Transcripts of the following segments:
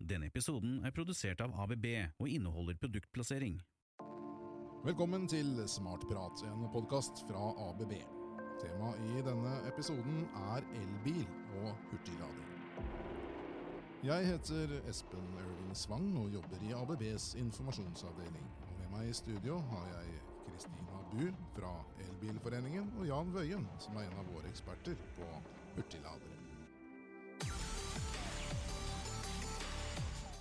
Denne episoden er produsert av ABB og inneholder produktplassering. Velkommen til Smartprat, en podkast fra ABB. Temaet i denne episoden er elbil og hurtiglading. Jeg heter Espen Ørving Svang og jobber i ABBs informasjonsavdeling. Og med meg i studio har jeg Kristina Bu fra Elbilforeningen og Jan Wøien, som er en av våre eksperter på hurtigladere.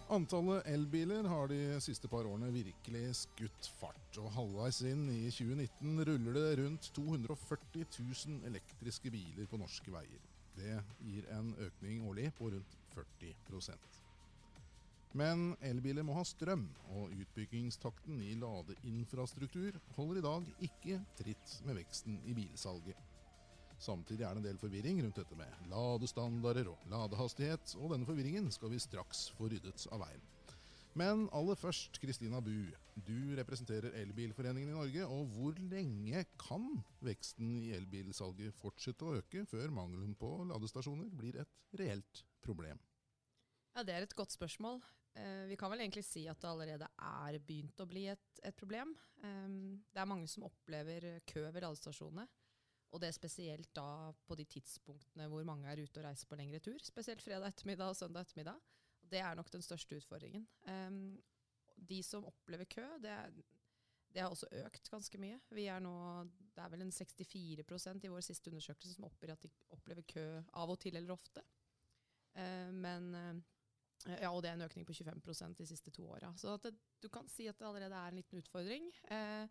Antallet elbiler har de siste par årene virkelig skutt fart, og halvveis inn i 2019 ruller det rundt 240 000 elektriske biler på norske veier. Det gir en økning årlig på rundt 40% Men elbiler må ha strøm, og utbyggingstakten i ladeinfrastruktur holder i dag ikke tritt med veksten i bilsalget. Samtidig er det en del forvirring rundt dette med ladestandarder og ladehastighet, og denne forvirringen skal vi straks få ryddet av veien. Men aller først, Kristina Bu. Du representerer Elbilforeningen i Norge, og hvor lenge kan veksten i elbilsalget fortsette å øke før mangelen på ladestasjoner blir et reelt problem? Ja, Det er et godt spørsmål. Eh, vi kan vel egentlig si at det allerede er begynt å bli et, et problem. Um, det er mange som opplever kø ved ladestasjonene. Og det er spesielt da på de tidspunktene hvor mange er ute og reiser på lengre tur. Spesielt fredag ettermiddag og søndag ettermiddag. Det er nok den største utfordringen. Um, de som opplever kø, det, det, har også økt ganske mye. Vi er nå, Det er vel en 64% i vår siste undersøkelse som oppgir at de opplever kø av og til eller ofte. Uh, men uh, ja, og det er en økning på 25% de siste to åra. Så det, du kan si at det allerede er en liten utfordring. Uh,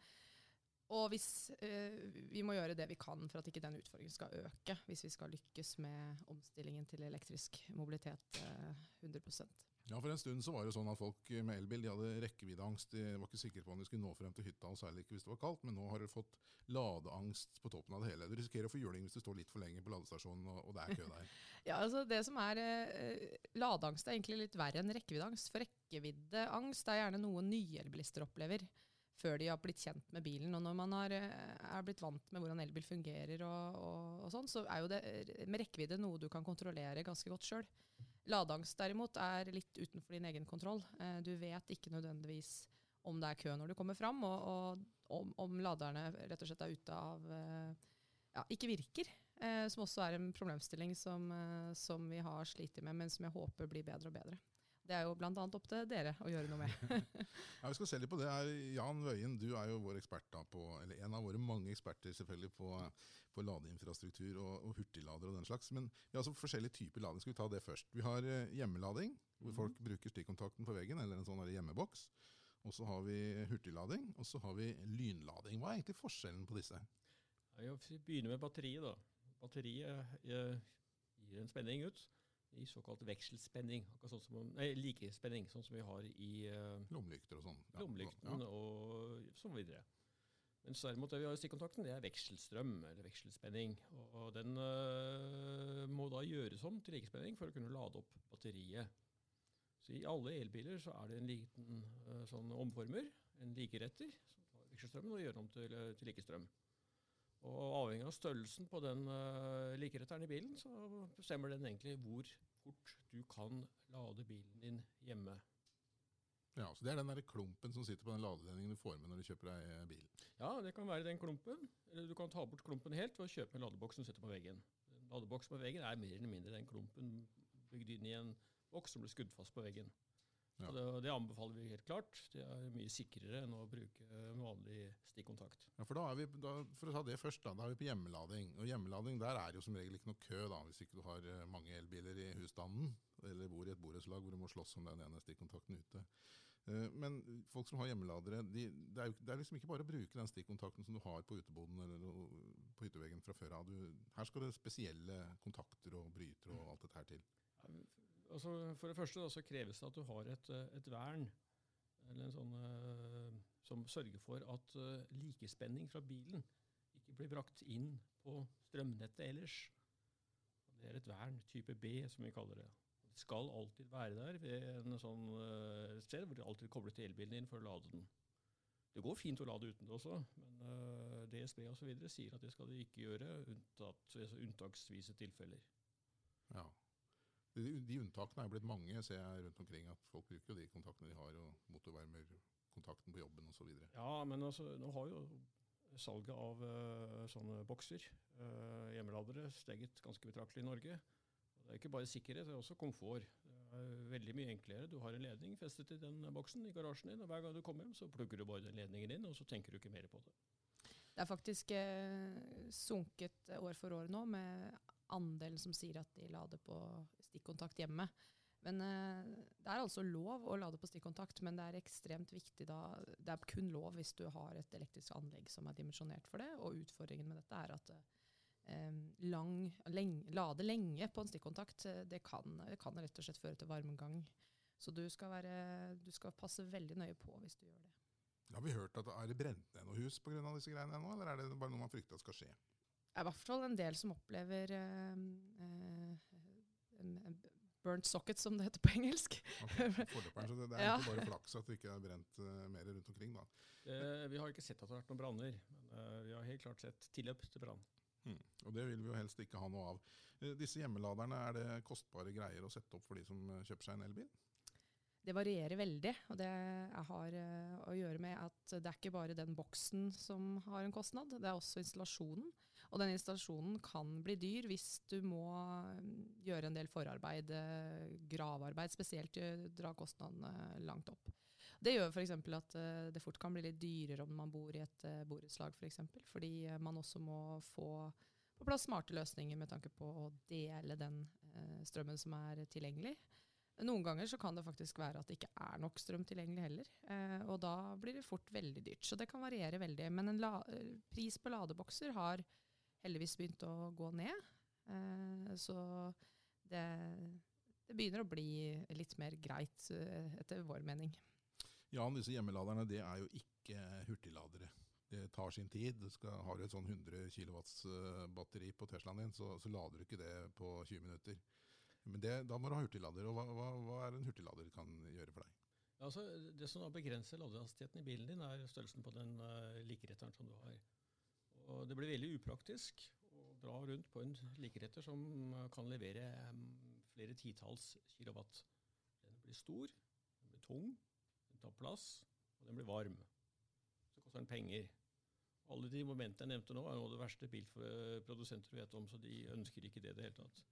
og hvis, eh, vi må gjøre det vi kan for at ikke den utfordringen skal øke, hvis vi skal lykkes med omstillingen til elektrisk mobilitet eh, 100% Ja, For en stund så var det sånn at folk med elbil de hadde rekkeviddeangst. De var ikke sikre på om de skulle nå frem til hytta, og særlig ikke hvis det var kaldt. Men nå har de fått ladeangst på toppen av det hele. Du risikerer å få juling hvis du står litt for lenge på ladestasjonen og, og det er kø der. ja, altså det som er eh, Ladeangst er egentlig litt verre enn rekkeviddeangst. For rekkeviddeangst er gjerne noe nye elbilister opplever før de har blitt kjent med bilen. Og når man har, eh, er blitt vant med hvordan elbil fungerer, og, og, og sånn, så er jo det med rekkevidde noe du kan kontrollere ganske godt sjøl. Ladeangst derimot er litt utenfor din egen kontroll. Eh, du vet ikke nødvendigvis om det er kø når du kommer fram, og, og om, om, laderne rett og slett er ute av eh, ja, ikke virker. som også er en problemstilling som, som vi har slitt med, men som jeg håper blir bedre og bedre. Det er jo bl.a. opp til dere å gjøre noe med. ja, Vi skal se litt på det. her. Jan Wøien, du er jo vår ekspert da på, eller en av våre mange eksperter selvfølgelig på, på ladeinfrastruktur og, og hurtiglader og den slags. Men vi har altså forskjellige typer lading. Skal vi ta det først? Vi har eh, hjemmelading, hvor mm. folk bruker stikkontakten på veggen, eller en sånn hjemmeboks. Og så har vi hurtiglading, og så har vi lynlading. Hva er egentlig forskjellen på disse? Ja, vi begynner med batteriet. da. Batteriet eh, gir en spenning ut i såkalt vekselspenning. Sånn som, nei, likespenning, sånn som vi har i uh, Lommelykter og sånn. Ja. Lommelykten ja. og så videre. Mens derimot det vi har i stikkontakten, det er vekselstrøm, eller vekselspenning. Og den uh, må da gjøres om til likespenning for å kunne lade opp batteriet. Så i alle elbiler så er det en liten uh, sånn omformer, en likeretter, som tar vekselstrømmen og gjør den om til, til likestrøm. Og avhengig av størrelsen på den uh, likeretteren i bilen, så bestemmer den egentlig hvor fort du kan lade bilen din hjemme. Ja, Så det er den der klumpen som sitter på den ladeledningen du får med når du kjøper deg bilen. bil? Ja, det kan være den klumpen. Eller du kan ta bort klumpen helt ved å kjøpe en ladeboks som sitter på veggen. En ladeboks på veggen er mer eller mindre den klumpen bygd inn i en boks som blir skudd fast på veggen. Ja. Det, det, anbefaler vi helt klart. Det er mye sikrere enn å bruke vanlig stikkontakt. Ja, for, da er vi, da, for å ta det først, da, da er vi på hjemmelading. Og hjemmelading der er jo som regel ikke noe kø, da, hvis ikke du har eh, mange elbiler i husstanden, eller bor i et borettslag hvor du må slåss om den ene stikkontakten ute. Eh, men folk som har hjemmeladere, de, det, er jo, det, er liksom ikke bare å bruke den stikkontakten som du har på uteboden eller på hytteveggen fra før av. Her skal det spesielle kontakter og brytere og alt dette her til. Altså, for det første da, så kreves det at du har et, eh, et vern eller en sånn eh, som sørger for at eh, likespenning fra bilen ikke blir brakt inn på strømnettet ellers. Det er et vern type B, som vi kaller det. Det skal alltid være der ved en sånn, sted hvor du alltid kobler til elbilen din for å lade den. Det går fint å lade uten det også, men uh, DSB videre sier at det skal de ikke gjøre, unntatt, altså unntaksvise tilfeller. Ja. De, unntakene er blitt mange, ser jeg rundt omkring. At folk bruker jo de kontaktene de har, og motorvarmer kontakten på jobben osv. Ja, men altså, nå har jo salget av uh, sånne bokser, uh, hjemmeladere, steget ganske betraktelig i Norge. Og det er ikke bare sikkerhet, det er også komfort. Det er veldig mye enklere. Du har en ledning festet i den boksen i garasjen din, og hver gang du kommer hjem, så plugger du bare den ledningen inn, og så tenker du ikke mer på det. Det er faktisk eh, sunket år for år nå med andelen som sier at de lader på stikkontakt hjemme. Men eh, Det er altså lov å lade på stikkontakt, men det er ekstremt viktig da Det er kun lov hvis du har et elektrisk anlegg som er dimensjonert for det. Og utfordringen med dette er at eh, lang, lenge, lade lenge på en stikkontakt, eh, det kan, det kan rett og slett føre til varmegang. Så du skal, være, du skal passe veldig nøye på hvis du gjør det. Har vi hørt at Er det brent ned noe hus pga. disse greiene ennå, eller er det bare noe man frykter at skal skje? Er i hvert fall en del som opplever eh, eh, burnt socket, som det heter på engelsk. Okay, forløperen, så det, det er Ja. ikke bare flaks at det ikke er brent uh, mer rundt omkring. da. Eh, vi har ikke sett at det har vært noen branner, men eh, vi har helt klart sett tilløp til brann. Mm. Og det vil vi jo helst ikke ha noe av. Eh, disse hjemmeladerne, er det kostbare greier å sette opp for de som kjøper seg en elbil? Det varierer veldig, og det har å gjøre med at det er ikke bare den boksen som har en kostnad, det er også installasjonen. Og den installasjonen kan bli dyr hvis du må mm, gjøre en del forarbeid, eh, gravearbeid spesielt, eh, dra kostnadene langt opp. Det gjør f.eks. at eh, det fort kan bli litt dyrere om man bor i et borettslag, For eksempel, fordi man også må få på plass smarte løsninger med tanke på å dele den strømmen som er tilgjengelig. Noen ganger så kan det faktisk være at det ikke er nok strøm tilgjengelig heller. Og da blir det fort veldig dyrt. Så det kan variere veldig. Men en pris på ladebokser har heldigvis begynt å gå ned. Eh, så det, det begynner å bli litt mer greit, eh, etter vår mening. Ja, disse hjemmeladerne det er jo ikke hurtigladere. Det tar sin tid. Du skal, har du et sånn 100 kW batteri på Teslaen din, så, så lader du ikke det på 20 minutter. Men det, da må du ha hurtiglader. og hva, hva, hva er en hurtiglader kan gjøre for deg? Ja, altså, det som begrenser ladehastigheten i bilen din, er størrelsen på den uh, likeretteren som du har. Og det blir veldig upraktisk å dra rundt på en likeretter som kan levere um, flere titalls kilowatt. Den blir stor, den blir tung, den tar plass, og den blir varm. Så koster den penger. Alle de momentene jeg nevnte nå, er noe av det verste bilprodusenter vet om, så de ønsker ikke det i det hele tatt.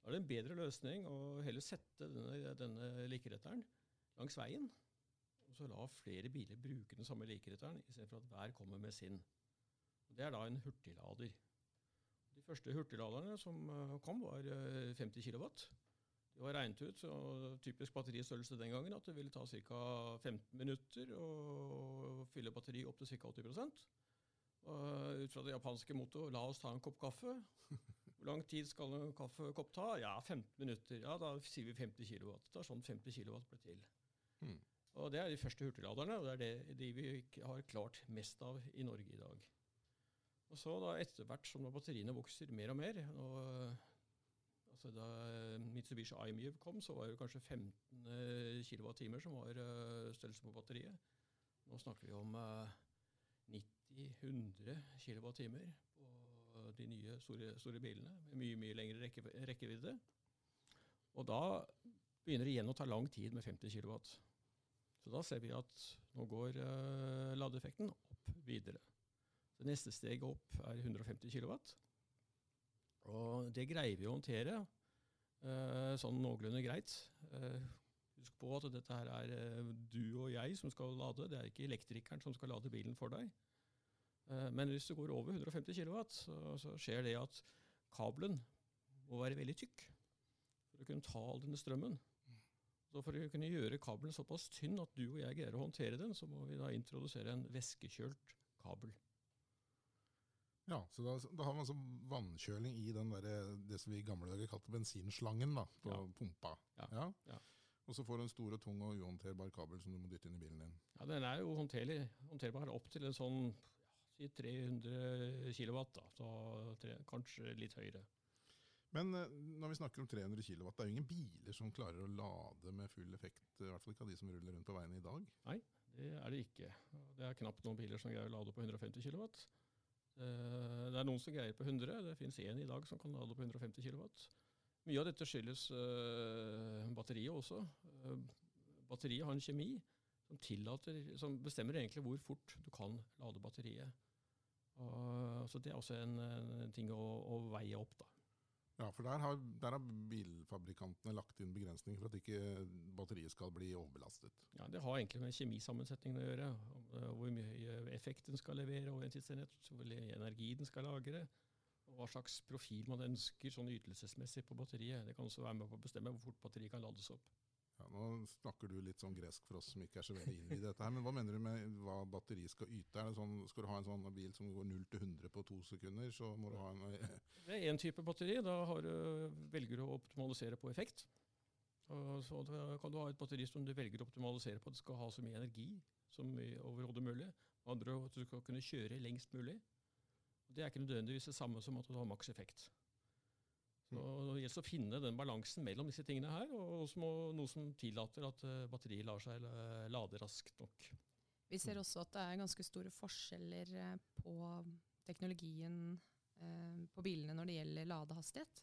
Da er det en bedre løsning å heller sette denne, denne likeretteren langs veien, og så la flere biler bruke den samme likeretteren, istedenfor at hver kommer med sin. Det er da en hurtiglader. De første hurtigladerne som eh, kom, var eh, 50 kW. Det var regnet ut, og typisk batteristørrelse den gangen, at det ville ta ca. 15 minutter å fylle batteriet opp til ca. 80 og Ut fra det japanske mottoet 'la oss ta en kopp kaffe'. Hvor lang tid skal en kaffekopp ta? Ja, 15 minutter. Ja, Da sier vi 50 kW. Det er sånn 50 kW ble til. Hmm. Og Det er de første hurtigladerne, og det er det, de vi har klart mest av i Norge i dag. Og så da etter hvert som batteriene vokser mer og mer og altså Da Mitsubishi iMUV kom, så var det kanskje 15 kWt som var uh, størrelsen på batteriet. Nå snakker vi om uh, 90-100 kWt på de nye store, store, bilene med mye mye lengre rekke, rekkevidde. Og da begynner det igjen å ta lang tid med 50 kW. Så da ser vi at nå går uh, ladeeffekten opp videre. Så neste steg opp er 150 kW. Og det greier vi å håndtere uh, sånn noenlunde greit. Uh, husk på at dette her er du og jeg som skal lade, det er ikke elektrikeren som skal lade bilen for deg. Men hvis det går over 150 kW, så, så, skjer det at kabelen må være veldig tykk for å kunne ta all denne strømmen. Så For å kunne gjøre kabelen såpass tynn at du og jeg greier å håndtere den, så må vi da introdusere en væskekjølt kabel. Ja, så da, da har man altså vannkjøling i den der, det som vi i gamle dager kalte bensinslangen da, på Ja. pumpa. Ja, Ja. ja. Og så får du en stor og tung og uhåndterbar kabel som du må dytte inn i bilen din. Ja, Den er jo håndterlig, håndterbar opp til en sånn ja, si 300 kW, da, så tre, kanskje litt høyere. Men eh, når vi snakker om 300 kW, det er jo ingen biler som klarer å lade med full effekt. I hvert fall ikke av de som ruller rundt på veiene i dag. Nei, det er det ikke. Det er knapt noen biler som greier å lade på 150 kW. Det er noen som greier på 100. Det finnes én i dag som kan lade på 150 kW. Mye av dette skyldes uh, batteriet også. Uh, batteriet har en kjemi som, tillater, som bestemmer egentlig hvor fort du kan lade batteriet. Og, så Det er også en, en ting å, å, veie opp. da. Ja, for der har, der har, bilfabrikantene lagt inn begrensninger for at ikke batteriet skal bli overbelastet. Ja, Det har egentlig med kjemisammensetningen å gjøre. Hvor mye effekt den skal levere over en tidsenhet, hvor energi den skal lagre og hva slags profil man ønsker sånn ytelsesmessig på batteriet. Det kan også være med på å bestemme hvor fort batteriet kan lades opp. Ja, nå snakker du litt sånn gresk for oss som ikke er så veldig inn i dette. her, Men hva mener du med hva batteri skal yte? Er det sånn, skal du ha en sånn bil som går 0 til 100 på to sekunder, så må du ha en Det er én type batteri. Da du, velger du å optimalisere på effekt. Så kan du ha et batteri som du velger å optimalisere på at det skal ha så mye energi som overhodet mulig. Andre at du skal kunne kjøre lengst mulig. Det er ikke nødvendigvis det samme som at du har maks effekt. Mm. Det gjelder å finne den balansen mellom disse tingene her, og også noe som tillater at eh, batteriet lar seg lade raskt nok. Vi ser også at det er ganske store forskjeller eh, på teknologien eh, på bilene når det gjelder ladehastighet.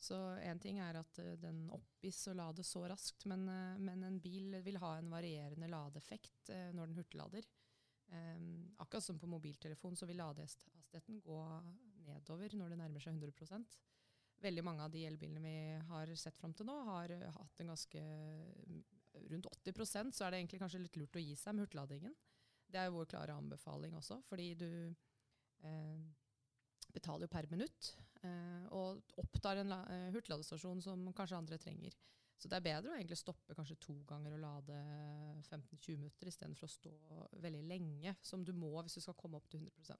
Så en ting er at den oppgis å lade så raskt, men, men, en bil vil ha en varierende ladeeffekt når den hurtiglader. Um, akkurat som på mobiltelefon så vil ladehastigheten gå nedover når det nærmer seg 100 Veldig mange av de elbilene vi har sett fram til nå, har hatt en ganske Rundt 80% så er det egentlig kanskje litt lurt å gi seg med hurtigladingen. Det er jo vår klare anbefaling også, fordi du eh, betaler jo per minutt. Eh, og opptar en eh, hurtigladestasjon som kanskje andre trenger. Så det er bedre å egentlig stoppe kanskje to ganger og lade 15-20 minutter istedenfor å stå veldig lenge, som du må hvis du skal komme opp til 100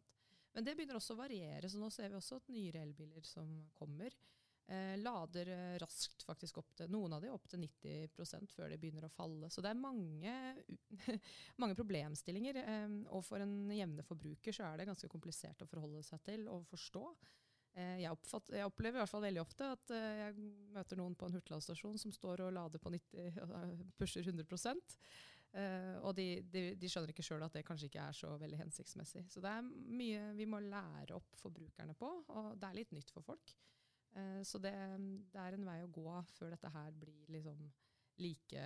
Men det begynner også å variere, så nå ser vi også at nyere elbiler som kommer, eh, lader eh, raskt faktisk opp til noen av de opp til 90% før de begynner å falle. Så det er mange, mange problemstillinger. Eh, og for en jevne forbruker så er det ganske komplisert å forholde seg til og forstå. Eh, jeg, oppfatt, jeg, opplever i hvert fall veldig ofte at uh, jeg møter noen på en hurtigladestasjon som står og lader på 90, uh, pusher 100 uh, Og de, de, de, skjønner ikke sjøl at det kanskje ikke er så veldig hensiktsmessig. Så det er mye vi må lære opp forbrukerne på, og det er litt nytt for folk. Uh, så det, det, er en vei å gå før dette her blir liksom like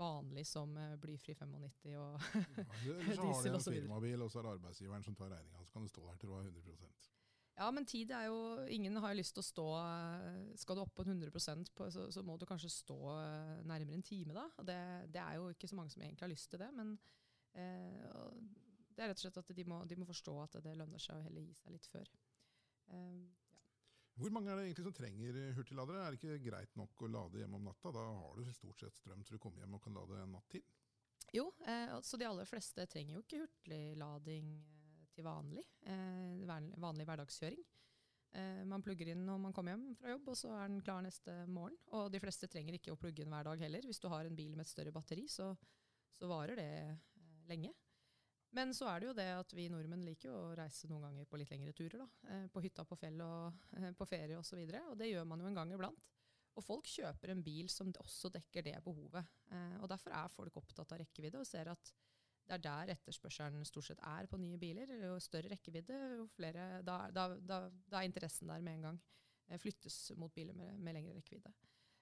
vanlig som blyfri 95 og diesel osv. Så har de en firmabil, og så er det arbeidsgiveren som tar regninga. Så kan du stå der til du har 100 ja, men tid er jo Ingen har lyst til å stå Skal du opp på 100% på, så, så, må du kanskje stå eh, nærmere en time, da. Det, det, er jo ikke så mange som egentlig har lyst til det, men eh, det er rett og slett at de må, de må, forstå at det lønner seg å heller gi seg litt før. Eh, ja. Hvor mange er det egentlig som trenger hurtigladere? Er det ikke greit nok å lade hjemme om natta? Da har du stort sett strøm til du kommer hjem og kan lade en natt til. Jo, eh, så de aller fleste trenger jo ikke hurtiglading til vanlig. Eh, vanlig hverdagskjøring. Eh, man plugger inn når man kommer hjem fra jobb, og så er den klar neste morgen. Og de fleste trenger ikke å plugge inn hver dag heller. Hvis du har en bil med et større batteri, så, så varer det eh, lenge. Men så er det jo det at vi nordmenn liker å reise noen ganger på litt lengre turer. da, På hytta, på fjell og på ferie osv. Og, så og det gjør man jo en gang iblant. Og folk kjøper en bil som også dekker det behovet. Og Derfor er folk opptatt av rekkevidde og ser at det er der etterspørselen stort sett er på nye biler. Jo større rekkevidde, jo flere Da, da, da, da er interessen der med en gang. Eh, flyttes mot biler med, med lengre rekkevidde.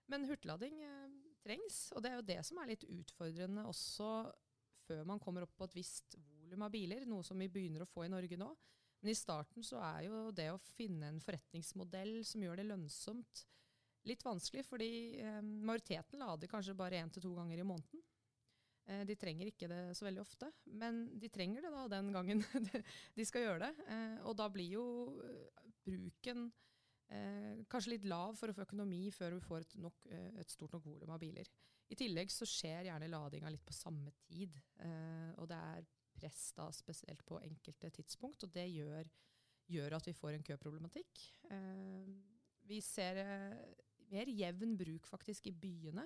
Men hurtiglading eh, trengs, og det er jo det som er litt utfordrende også før man kommer opp på et visst volum av biler, noe som vi begynner å få i Norge nå. Men i starten så er jo det å finne en forretningsmodell som gjør det lønnsomt, litt vanskelig, fordi eh, majoriteten lader kanskje bare én til to ganger i måneden. Eh, de trenger ikke det så veldig ofte, men de trenger det da den gangen de skal gjøre det. Eh, og da blir jo eh, bruken kanskje litt lav for å få økonomi før du får et, nok, et stort nok volum av biler. I tillegg så skjer gjerne ladinga litt på samme tid, og det er press da spesielt på enkelte tidspunkt, og det gjør, gjør at vi får en køproblematikk. Vi ser mer jevn bruk faktisk i byene.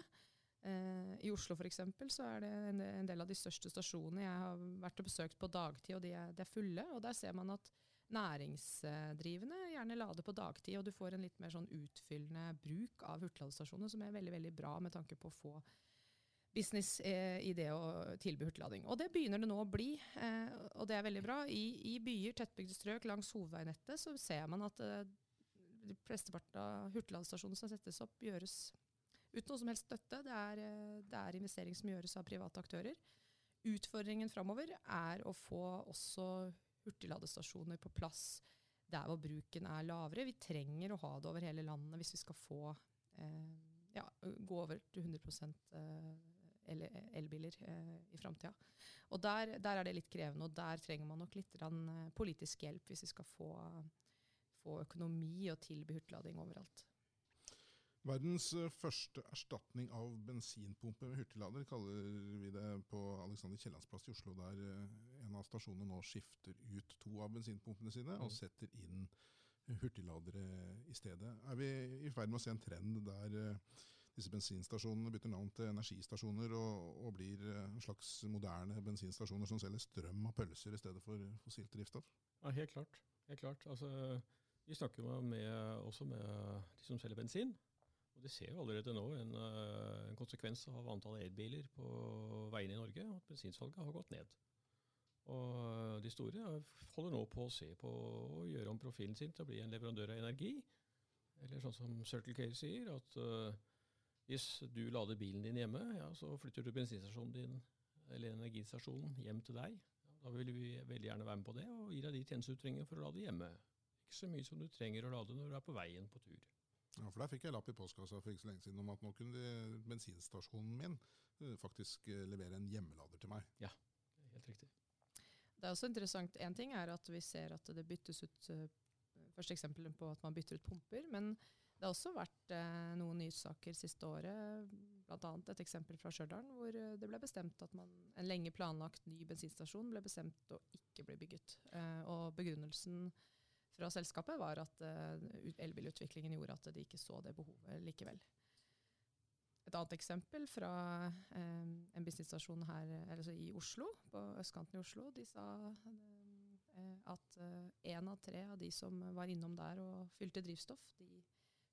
Eh, I Oslo for eksempel, så er det en, del av de største stasjonene jeg har vært og besøkt på dagtid, og de er, de er fulle. Og der ser man at næringsdrivende gjerne lader på dagtid, og du får en litt mer sånn utfyllende bruk av hurtigladestasjoner, som er veldig veldig bra med tanke på å få business eh, i det å tilby hurtiglading. Og det begynner det nå å bli, eh, og det er veldig bra. I, i byer, tettbygde strøk langs hovedveinettet så ser man at de flesteparten av hurtigladestasjonene som settes opp, gjøres uten noe som helst støtte. Det er, eh, det er investering som gjøres av private aktører. Utfordringen framover er å få også hurtigladestasjoner på plass der hvor bruken er lavere. Vi trenger å ha det over hele landet hvis vi skal få eh, ja, gå over til 100 eh, el elbiler eh, i framtida. Der, der, er det litt krevende, og der trenger man nok litt eh, politisk hjelp hvis vi skal få, få økonomi og tilby hurtiglading overalt. Verdens eh, første erstatning av bensinpumpe med hurtiglader kaller vi det på Alexander Kiellands plass i Oslo, der eh, en av stasjonene nå skifter ut to av bensinpumpene sine og mm. setter inn hurtigladere i stedet. Er vi i ferd med å se en trend der eh, disse bensinstasjonene bytter navn til energistasjoner og, og blir en slags moderne bensinstasjoner som selger strøm og pølser i stedet for fossilt drivstoff? Ja, helt klart. Helt klart. Altså, vi snakker jo med, også med de som selger bensin. Og Det ser jo allerede nå en, eh, en konsekvens av antallet elbiler på veiene i Norge, at bensinsalget har gått ned. Og De store holder nå på å se på å gjøre om profilen sin til å bli en leverandør av energi. Eller sånn som Circle K sier, at uh, hvis du lader bilen din hjemme, ja, så flytter du bensinstasjonen din eller energistasjonen hjem til deg. Da vil vi veldig gjerne være med på det og gi deg de tjenester du trenger for å lade hjemme. Ikke så mye som du trenger å lade når du er på veien på tur. Ja, for Der fikk jeg lapp i postkassa for ikke så lenge siden om at nå kunne bensinstasjonen min eh, faktisk eh, levere en hjemmelader til meg. Ja, helt riktig. Det er også interessant. Én ting er at vi ser at det byttes ut uh, Første eksempel på at man bytter ut pumper. Men det har også vært noen nyhetssaker siste året, bl.a. et eksempel fra Stjørdal, hvor det ble bestemt at man, en lenge planlagt ny bensinstasjon ble bestemt å ikke bli bygget. Og begrunnelsen fra selskapet, var at uh, elbilutviklingen gjorde at de ikke så det behovet likevel. Et annet eksempel fra um, en bensinstasjon altså i Oslo, på østkanten i Oslo. De sa uh, at én av tre av de som var innom der og fylte drivstoff, de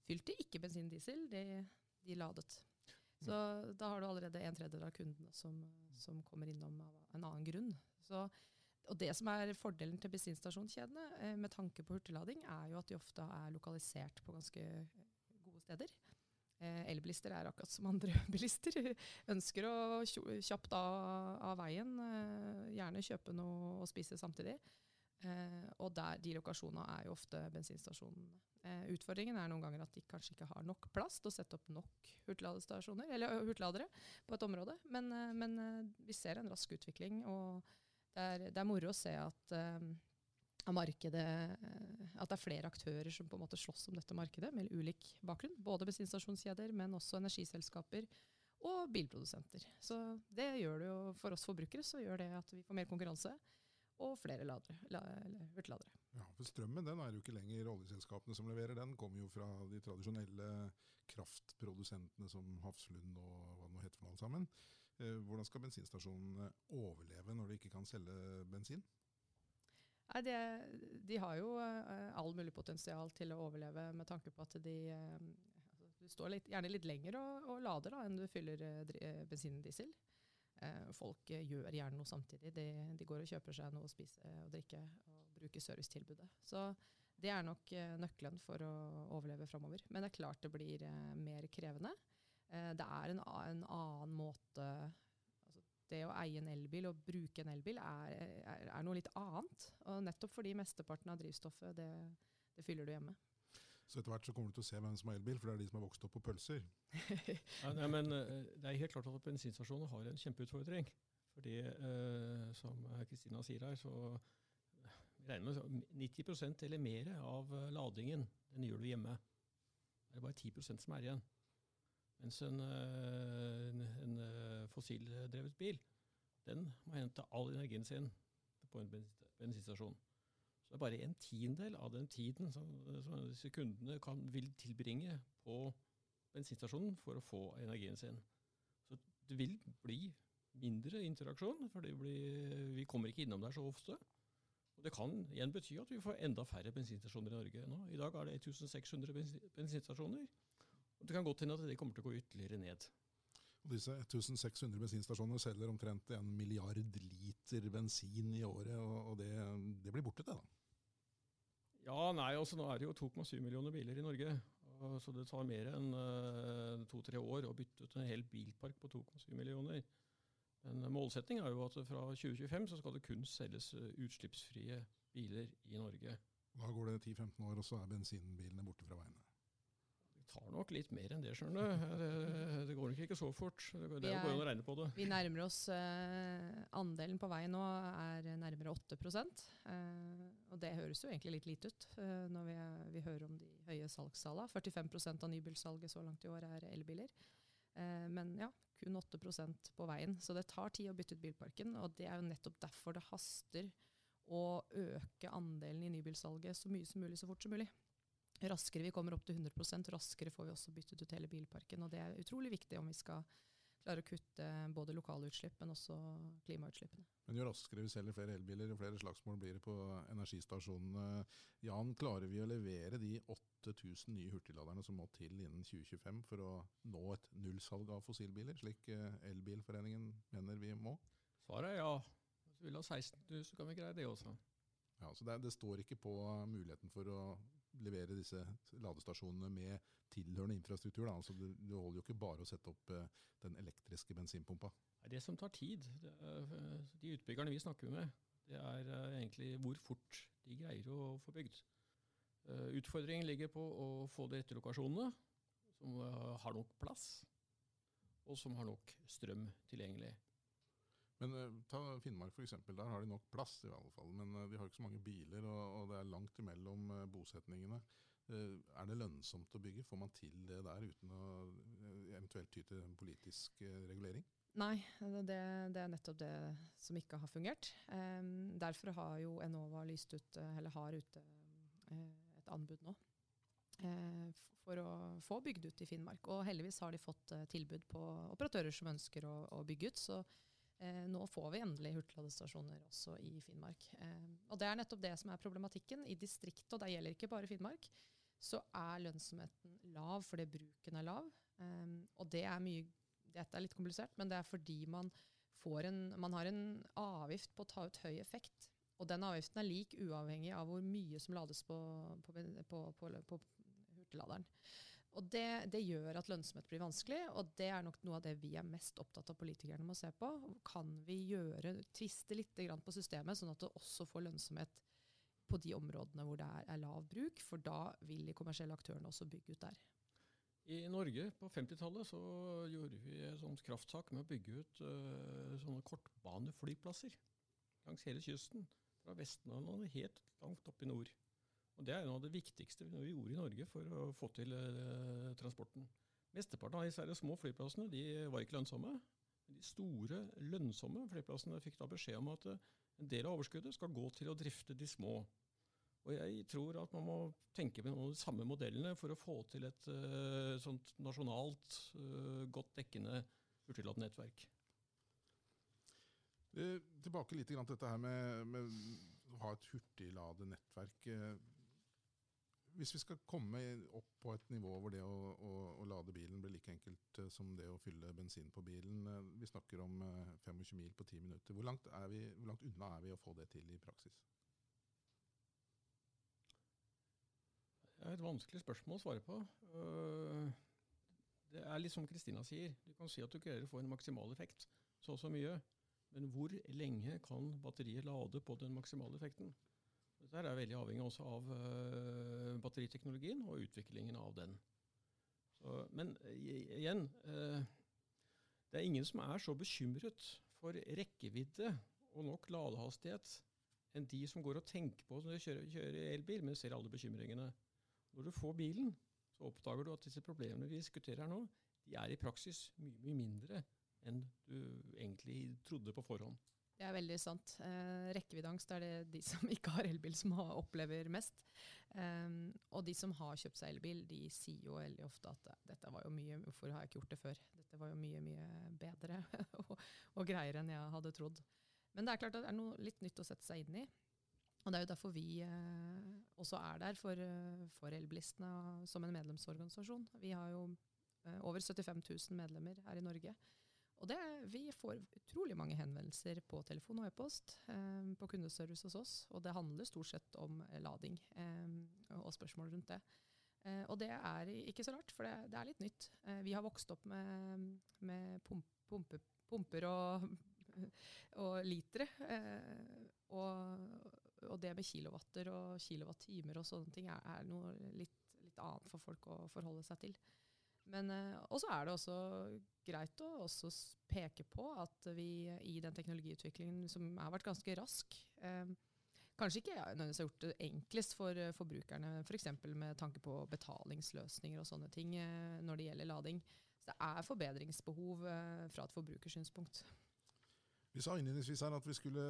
fylte ikke bensindiesel, de, de ladet. Så da har du allerede en tredjedel av kundene som, som kommer innom av en annen grunn. Så og Det som er fordelen til bensinstasjonskjedene eh, med tanke på hurtiglading, er jo at de ofte er lokalisert på ganske gode steder. Eh, elbilister er akkurat som andre bilister. Ønsker å kjapt av, av veien, eh, gjerne kjøpe noe og spise samtidig. Eh, og der, de lokasjonene er jo ofte bensinstasjonene. Eh, utfordringen er noen ganger at de kanskje ikke har nok plass til å sette opp nok hurtigladestasjoner, eller hurtigladere på et område. Men, eh, men vi ser en rask utvikling. og det er, det er moro å se at uh, markedet, uh, at det er flere aktører som på en måte slåss om dette markedet, med ulik bakgrunn. Både bensinstasjonskjeder, men også energiselskaper og bilprodusenter. Så det gjør det jo for oss forbrukere så gjør det at vi får mer konkurranse og flere ladere, la, hurtigladere. Ja, for Strømmen den er jo ikke lenger oljeselskapene som leverer, den kommer jo fra de tradisjonelle kraftprodusentene som Hafslund og hva det nå heter for alle sammen. Eh, hvordan skal bensinstasjonene overleve når de ikke kan selge bensin? Nei, de, de, har jo uh, all mulig potensial til å overleve med tanke på at de altså, Du står litt, gjerne litt lenger og, og lader da, enn du fyller bensin og diesel. folk gjør gjerne noe samtidig. De, de, går og kjøper seg noe å spise og drikke og bruker servicetilbudet. Så det er nok nøkkelen for å overleve framover. Men det er klart det blir mer krevende. Eh, det er en, en annen måte altså Det å eie en elbil og bruke en elbil er, er, er, noe litt annet. Og nettopp fordi mesteparten av drivstoffet, det, det fyller du hjemme. Så etter hvert så kommer du til å se hvem som har elbil, for det er de som har vokst opp på pølser. ja, nei, men eh, Det er helt klart at bensinstasjoner har en kjempeutfordring. Fordi, eh, som Kristina sier her, så vi regner med 90% eller mer av ladingen den gjør du hjemme. Det er bare 10 som er igjen. Mens en, eh, en, en eh, fossildrevet bil, den må hente all energien sin på en bensinstasjon. Så det er bare en tiendedel av den tiden som, som disse kundene kan, vil tilbringe på bensinstasjonen for å få energien sin. det vil bli mindre interaksjon, for vi kommer ikke innom der så ofte. Og Det kan igjen bety at vi får enda færre bensinstasjoner i Norge nå. I dag er det 1600 bensinstasjoner. Det kan godt hende at det kommer til å gå ytterligere ned. Og disse 1600 bensinstasjonene selger omtrent en milliard liter bensin i året, og det, det blir borte, det da? Ja, nei, altså Nå er det jo 2,7 millioner biler i Norge. Så det tar mer enn uh, to-tre år å bytte ut en hel bilpark på 2,7 millioner. Men målsettingen er jo at fra 2025 så skal det kun selges eh, utslippsfrie biler i Norge. Da går det 10-15 år, og så er bensinbilene borte fra veiene? Tar nok litt mer enn det, skjønner du. Det, det, går nok ikke så fort. Det, det går an å regne på det. Vi nærmer oss uh, Andelen på vei nå er nærmere 8 uh, eh, Og det høres jo egentlig litt lite ut uh, når vi, vi, hører om de høye salgstallene. 45% av nybilsalget så langt i år er elbiler. Uh, men ja, kun 8% på veien. Så det tar tid å bytte ut bilparken. Og det er jo nettopp derfor det haster å øke andelen i nybilsalget så mye som mulig så fort som mulig raskere vi kommer opp til 100% raskere får vi også byttet ut hele bilparken. Og det er utrolig viktig om vi skal klare å kutte både lokale utslipp, men også klimautslippene. Men jo raskere vi selger flere elbiler, jo flere slagsmål blir det på energistasjonene. Jan, klarer vi å levere de 8000 nye hurtigladerne som må til innen 2025 for å nå et nullsalg av fossilbiler, slik eh, Elbilforeningen mener vi må? Svaret er ja. Hvis vi vil ha 16 000, så kan vi greie det også. Ja, så det, det står ikke på muligheten for å levere disse ladestasjonene med tilhørende infrastruktur. Da. Altså, det, det, holder jo ikke bare å sette opp uh, den elektriske bensinpumpa. Det som tar tid, er, eh, de utbyggerne vi snakker med, det er uh, egentlig hvor fort de greier å få bygd. Uh, utfordringen ligger på å få de rette lokasjonene, som har nok plass, og som har nok strøm tilgjengelig. Men uh, ta Finnmark f.eks. Der har de nok plass, i alle fall. Men uh, de har ikke så mange biler, og, og det er langt imellom uh, bosetningene. er det lønnsomt å bygge? Får man til det der uten å eventuelt ty til politisk regulering? Nei, det, det, er nettopp det som ikke har fungert. Derfor har jo Enova lyst ut, eller har ute et anbud nå. For å få bygd ut i Finnmark. Og heldigvis har de fått tilbud på operatører som ønsker å, å bygge ut. så Eh, nå får vi endelig hurtigladestasjoner også i Finnmark. Eh, og det er nettopp det som er problematikken. I distriktet, og det gjelder ikke bare Finnmark, så er lønnsomheten lav fordi bruken er lav. Eh, og det er mye Dette er litt komplisert, men det er fordi man, en, man har en avgift på å ta ut høy effekt. Og den avgiften er lik uavhengig av hvor mye som lades på, på, på, på hurtigladeren. Og det, det, gjør at lønnsomhet blir vanskelig, og det er nok noe av det vi er mest opptatt av politikerne må se på. Kan vi gjøre, tviste litt på systemet, sånn at det også får lønnsomhet på de områdene hvor det er, er lav bruk, for da vil de kommersielle aktørene også bygge ut der. I Norge på 50-tallet så gjorde vi et sånt krafttak med å bygge ut uh, sånne kortbaneflyplasser langs hele kysten. Fra Vestlandet helt langt opp i nord. Og Det er noe av det viktigste vi gjorde i Norge for å få til eh, transporten. Mesteparten av disse små flyplassene de var ikke lønnsomme. De store, lønnsomme flyplassene fikk da beskjed om at eh, en del av overskuddet skal gå til å drifte de små. Og Jeg tror at man må tenke med noen av de samme modellene for å få til et uh, sånt nasjonalt, godt dekkende hurtigladenettverk. Tilbake litt til dette her med, med å ha et hurtigladenettverk. Hvis vi skal komme opp på et nivå hvor det å, å, å, lade bilen blir like enkelt eh, som det å fylle bensin på bilen eh, Vi snakker om 25 eh, mil på 10 minutter. Hvor langt, vi, hvor langt, unna er vi å få det til i praksis? Det er et vanskelig spørsmål å svare på. Det er litt som Kristina sier. Du kan si at du greier å få en maksimal effekt, så og så mye. Men hvor lenge kan batteriet lade på den maksimale effekten? Dette er veldig avhengig også av uh, batteriteknologien og utviklingen av den. Så, men uh, igjen, uh, det er ingen som er så bekymret for rekkevidde og nok ladehastighet enn de som går og tenker på når de kjører, kjører elbil, men ser alle bekymringene. Når du får bilen, så oppdager du at disse problemene vi diskuterer her nå, de er i praksis mye, mye mindre enn du egentlig trodde på forhånd. Det er veldig sant. Eh, rekkeviddeangst er det de som ikke har elbil, som har, opplever mest. Um, og de som har kjøpt seg elbil, de sier jo veldig ofte at dette var jo mye Hvorfor har jeg ikke gjort det før? Dette var jo mye, mye bedre og, og, greiere enn jeg hadde trodd. Men det er klart at det er noe litt nytt å sette seg inn i. Og det er jo derfor vi eh, også er der for, eh, for elbilistene som en medlemsorganisasjon. Vi har jo eh, over 75 000 medlemmer her i Norge. Og det, vi får utrolig mange henvendelser på telefon og e-post eh, på kundeservice hos oss. Og det handler stort sett om lading eh, og spørsmål rundt det. Eh, og det er ikke så rart, for det, det er litt nytt. Eh, vi har vokst opp med, med pump, pumpe, pumper og, og litere. Eh, og, og, det med kilowatter og kilowattimer og sånne ting er, er noe litt, litt annet for folk å forholde seg til. Men Og så er det også greit å også peke på at vi i den teknologiutviklingen som har vært ganske rask eh, Kanskje ikke nødvendigvis har gjort det enklest for uh, forbrukerne, f.eks. For med tanke på betalingsløsninger og sånne ting eh, når det gjelder lading. Så det er forbedringsbehov fra et forbrukersynspunkt. Vi sa innledningsvis her at vi skulle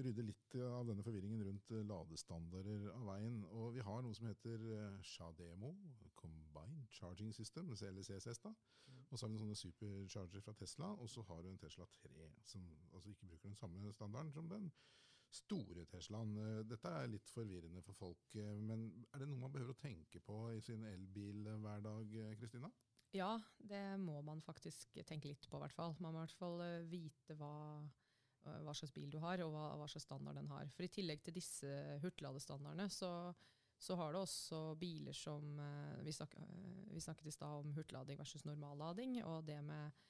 rydde litt av denne forvirringen rundt eh, ladestandarder av veien. Og vi har noe som heter Shademo, eh, Combined Charging System, eller CSS. da. Mm. Og så har vi noen sånne supercharger fra Tesla, og så har du en Tesla 3, som altså ikke bruker den samme standarden som den store Teslaen. Eh, dette er litt forvirrende for folk, men er det noe man behøver å tenke på i sin elbilhverdag, Kristina? Ja, det må man faktisk tenke litt på, i hvert fall. Man må i hvert fall vite hva hva slags bil du har, og hva, hva, slags standard den har. For I tillegg til disse hurtigladestandardene, så, så har du også biler som eh, Vi, snak, eh, vi snakket i stad om hurtiglading versus normallading, og det med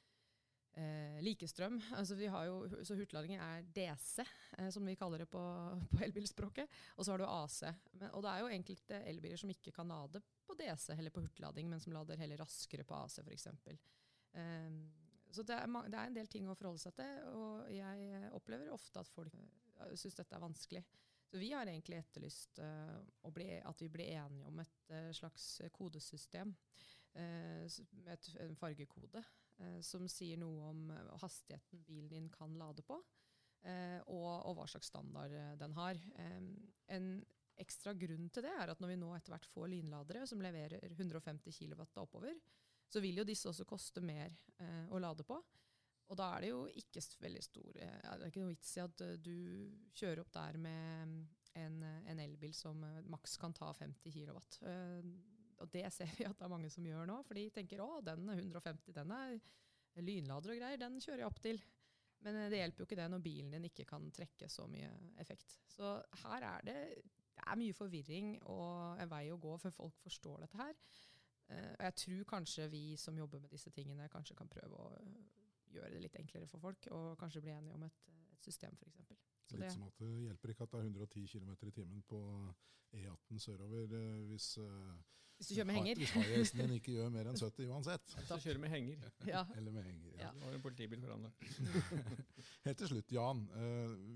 eh, likestrøm. Altså jo, så Hurtiglading er DC, eh, som vi kaller det på, på elbilspråket. Og så har du AC. Men, og det er jo enkelte elbiler som ikke kan lade på DC eller på hurtiglading, men som lader heller raskere på AC, f.eks. Um, så det er, det er, en del ting å forholde seg til, og jeg opplever ofte at folk uh, syns dette er vanskelig. Så vi har egentlig etterlyst uh, bli, at vi blir enige om et uh, slags kodesystem, uh, et, en fargekode, som sier noe om hastigheten bilen din kan lade på, og, og, hva slags standard den har. Um, en ekstra grunn til det er at når vi nå etter hvert får lynladere som leverer 150 kW oppover, så vil jo disse også koste mer eh, å lade på. Og da er det jo ikke veldig stor eh, Det er ikke noe vits i at uh, du kjører opp der med en, en elbil som maks kan ta 50 kW. Og det ser vi at det er mange som gjør nå, for de tenker å, den 150 den er lynlader og greier, den kjører jeg opp til. Men det hjelper jo ikke det når bilen din ikke kan trekke så mye effekt. Så her er det, det er mye forvirring og en vei å gå før folk forstår dette her. Uh, og jeg tror kanskje vi som jobber med disse tingene, kanskje kan prøve å uh, gjøre det litt enklere for folk, og kanskje bli enige om et, et system, f.eks. Litt det, som at det hjelper ikke at det er 110 km i timen på E18 sørover uh, hvis, hvis du kjører med henger. Hvis high din ikke gjør mer enn 70 uansett. Så kjører med henger. Ja. Eller med henger, ja. ja. Har en politibil foran deg. Helt til slutt, Jan.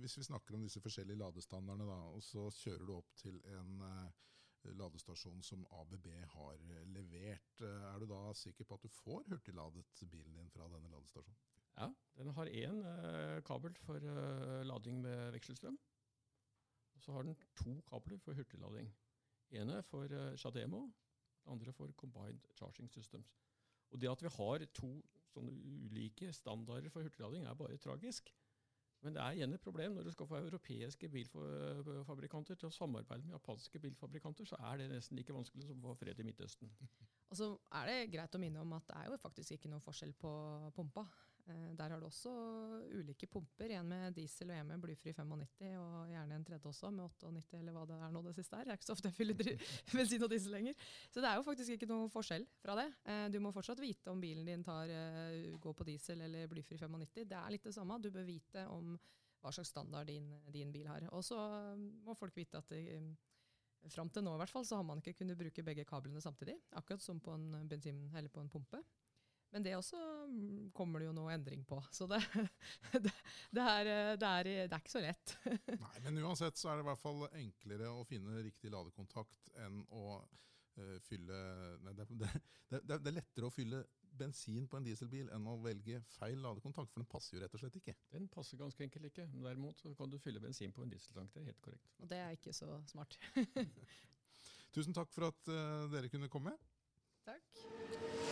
hvis vi snakker om disse forskjellige ladestandardene, da, og så kjører du opp til en ladestasjon som ABB har levert. Er du da sikker på at du får hurtigladet bilen din fra denne ladestasjonen? Ja, den har én eh, kabel for eh, lading med vekselstrøm. Og så har den to kabler for hurtiglading. ene for eh, Shademo, den andre for Combined Charging Systems. Og Det at vi har to sånne ulike standarder for hurtiglading, er bare tragisk. Men det er igjen et problem når du skal få europeiske bilfabrikanter til å samarbeide med japanske bilfabrikanter, så er det nesten like vanskelig som å få fred i Midtøsten. Og så er det greit å minne om at det er jo faktisk ikke noe forskjell på pumpa. Eh, der har du også ulike pumper, en med diesel og en med blyfri 95, og gjerne en tredje også med 98 eller hva det er nå det siste er. Det er ikke så ofte jeg fyller bensin og diesel lenger. Så det er jo faktisk ikke noe forskjell fra det. Eh, du må fortsatt vite om bilen din tar, eh, går på diesel eller blyfri 95. Det er litt det samme. Du bør vite om hva slags standard din, din bil har. Og så må folk vite at det, Fram til nå i hvert fall, så har man ikke kunnet bruke begge kablene samtidig. Akkurat som på en bensin eller på en pumpe. Men det også mm, kommer det jo noe endring på. Så det, det, det, er, det, er, det er, ikke så lett. Nei, Men uansett så er det i hvert fall enklere å finne riktig ladekontakt enn å uh, fylle nei, det, er lettere å fylle bensin på en dieselbil enn å velge feil ladekontakt, for den passer jo rett og slett ikke. Den passer ganske enkelt ikke. Men derimot så kan du fylle bensin på en dieseltank. Det er helt korrekt. Og det er ikke så smart. Tusen takk for at uh, dere kunne komme. Takk.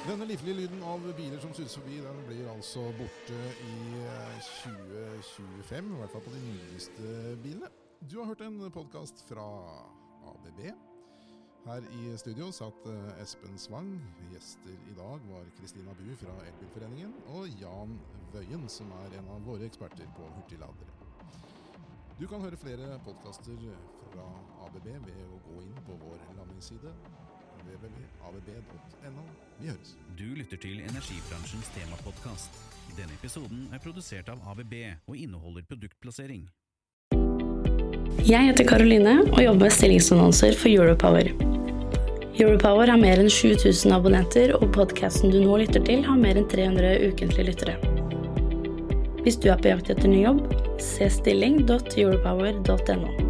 Denne livlige lyden av biler som suser forbi, den blir altså borte i 2025, i hvert fall på de nyeste bilene. Du har hørt en podkast fra ABB. Her i studio satt eh, Espen Svang. Gjester i dag var Kristina Bu fra Elbilforeningen og Jan Wøien, som er en av våre eksperter på hurtigladere. Du kan høre flere podkaster fra ABB ved å gå inn på vår landingsside www.abb.no. Vi høres. Du lytter til energibransjens temapodkast. Denne episoden er produsert av ABB og inneholder produktplassering. Jeg heter Karoline og jobber med stillingsannonser for Europower. Europower har mer enn 7000 abonnenter, og podkasten du nå lytter til, har mer enn 300 ukentlige lyttere. Hvis du er på jakt etter ny jobb, se stilling.europower.no.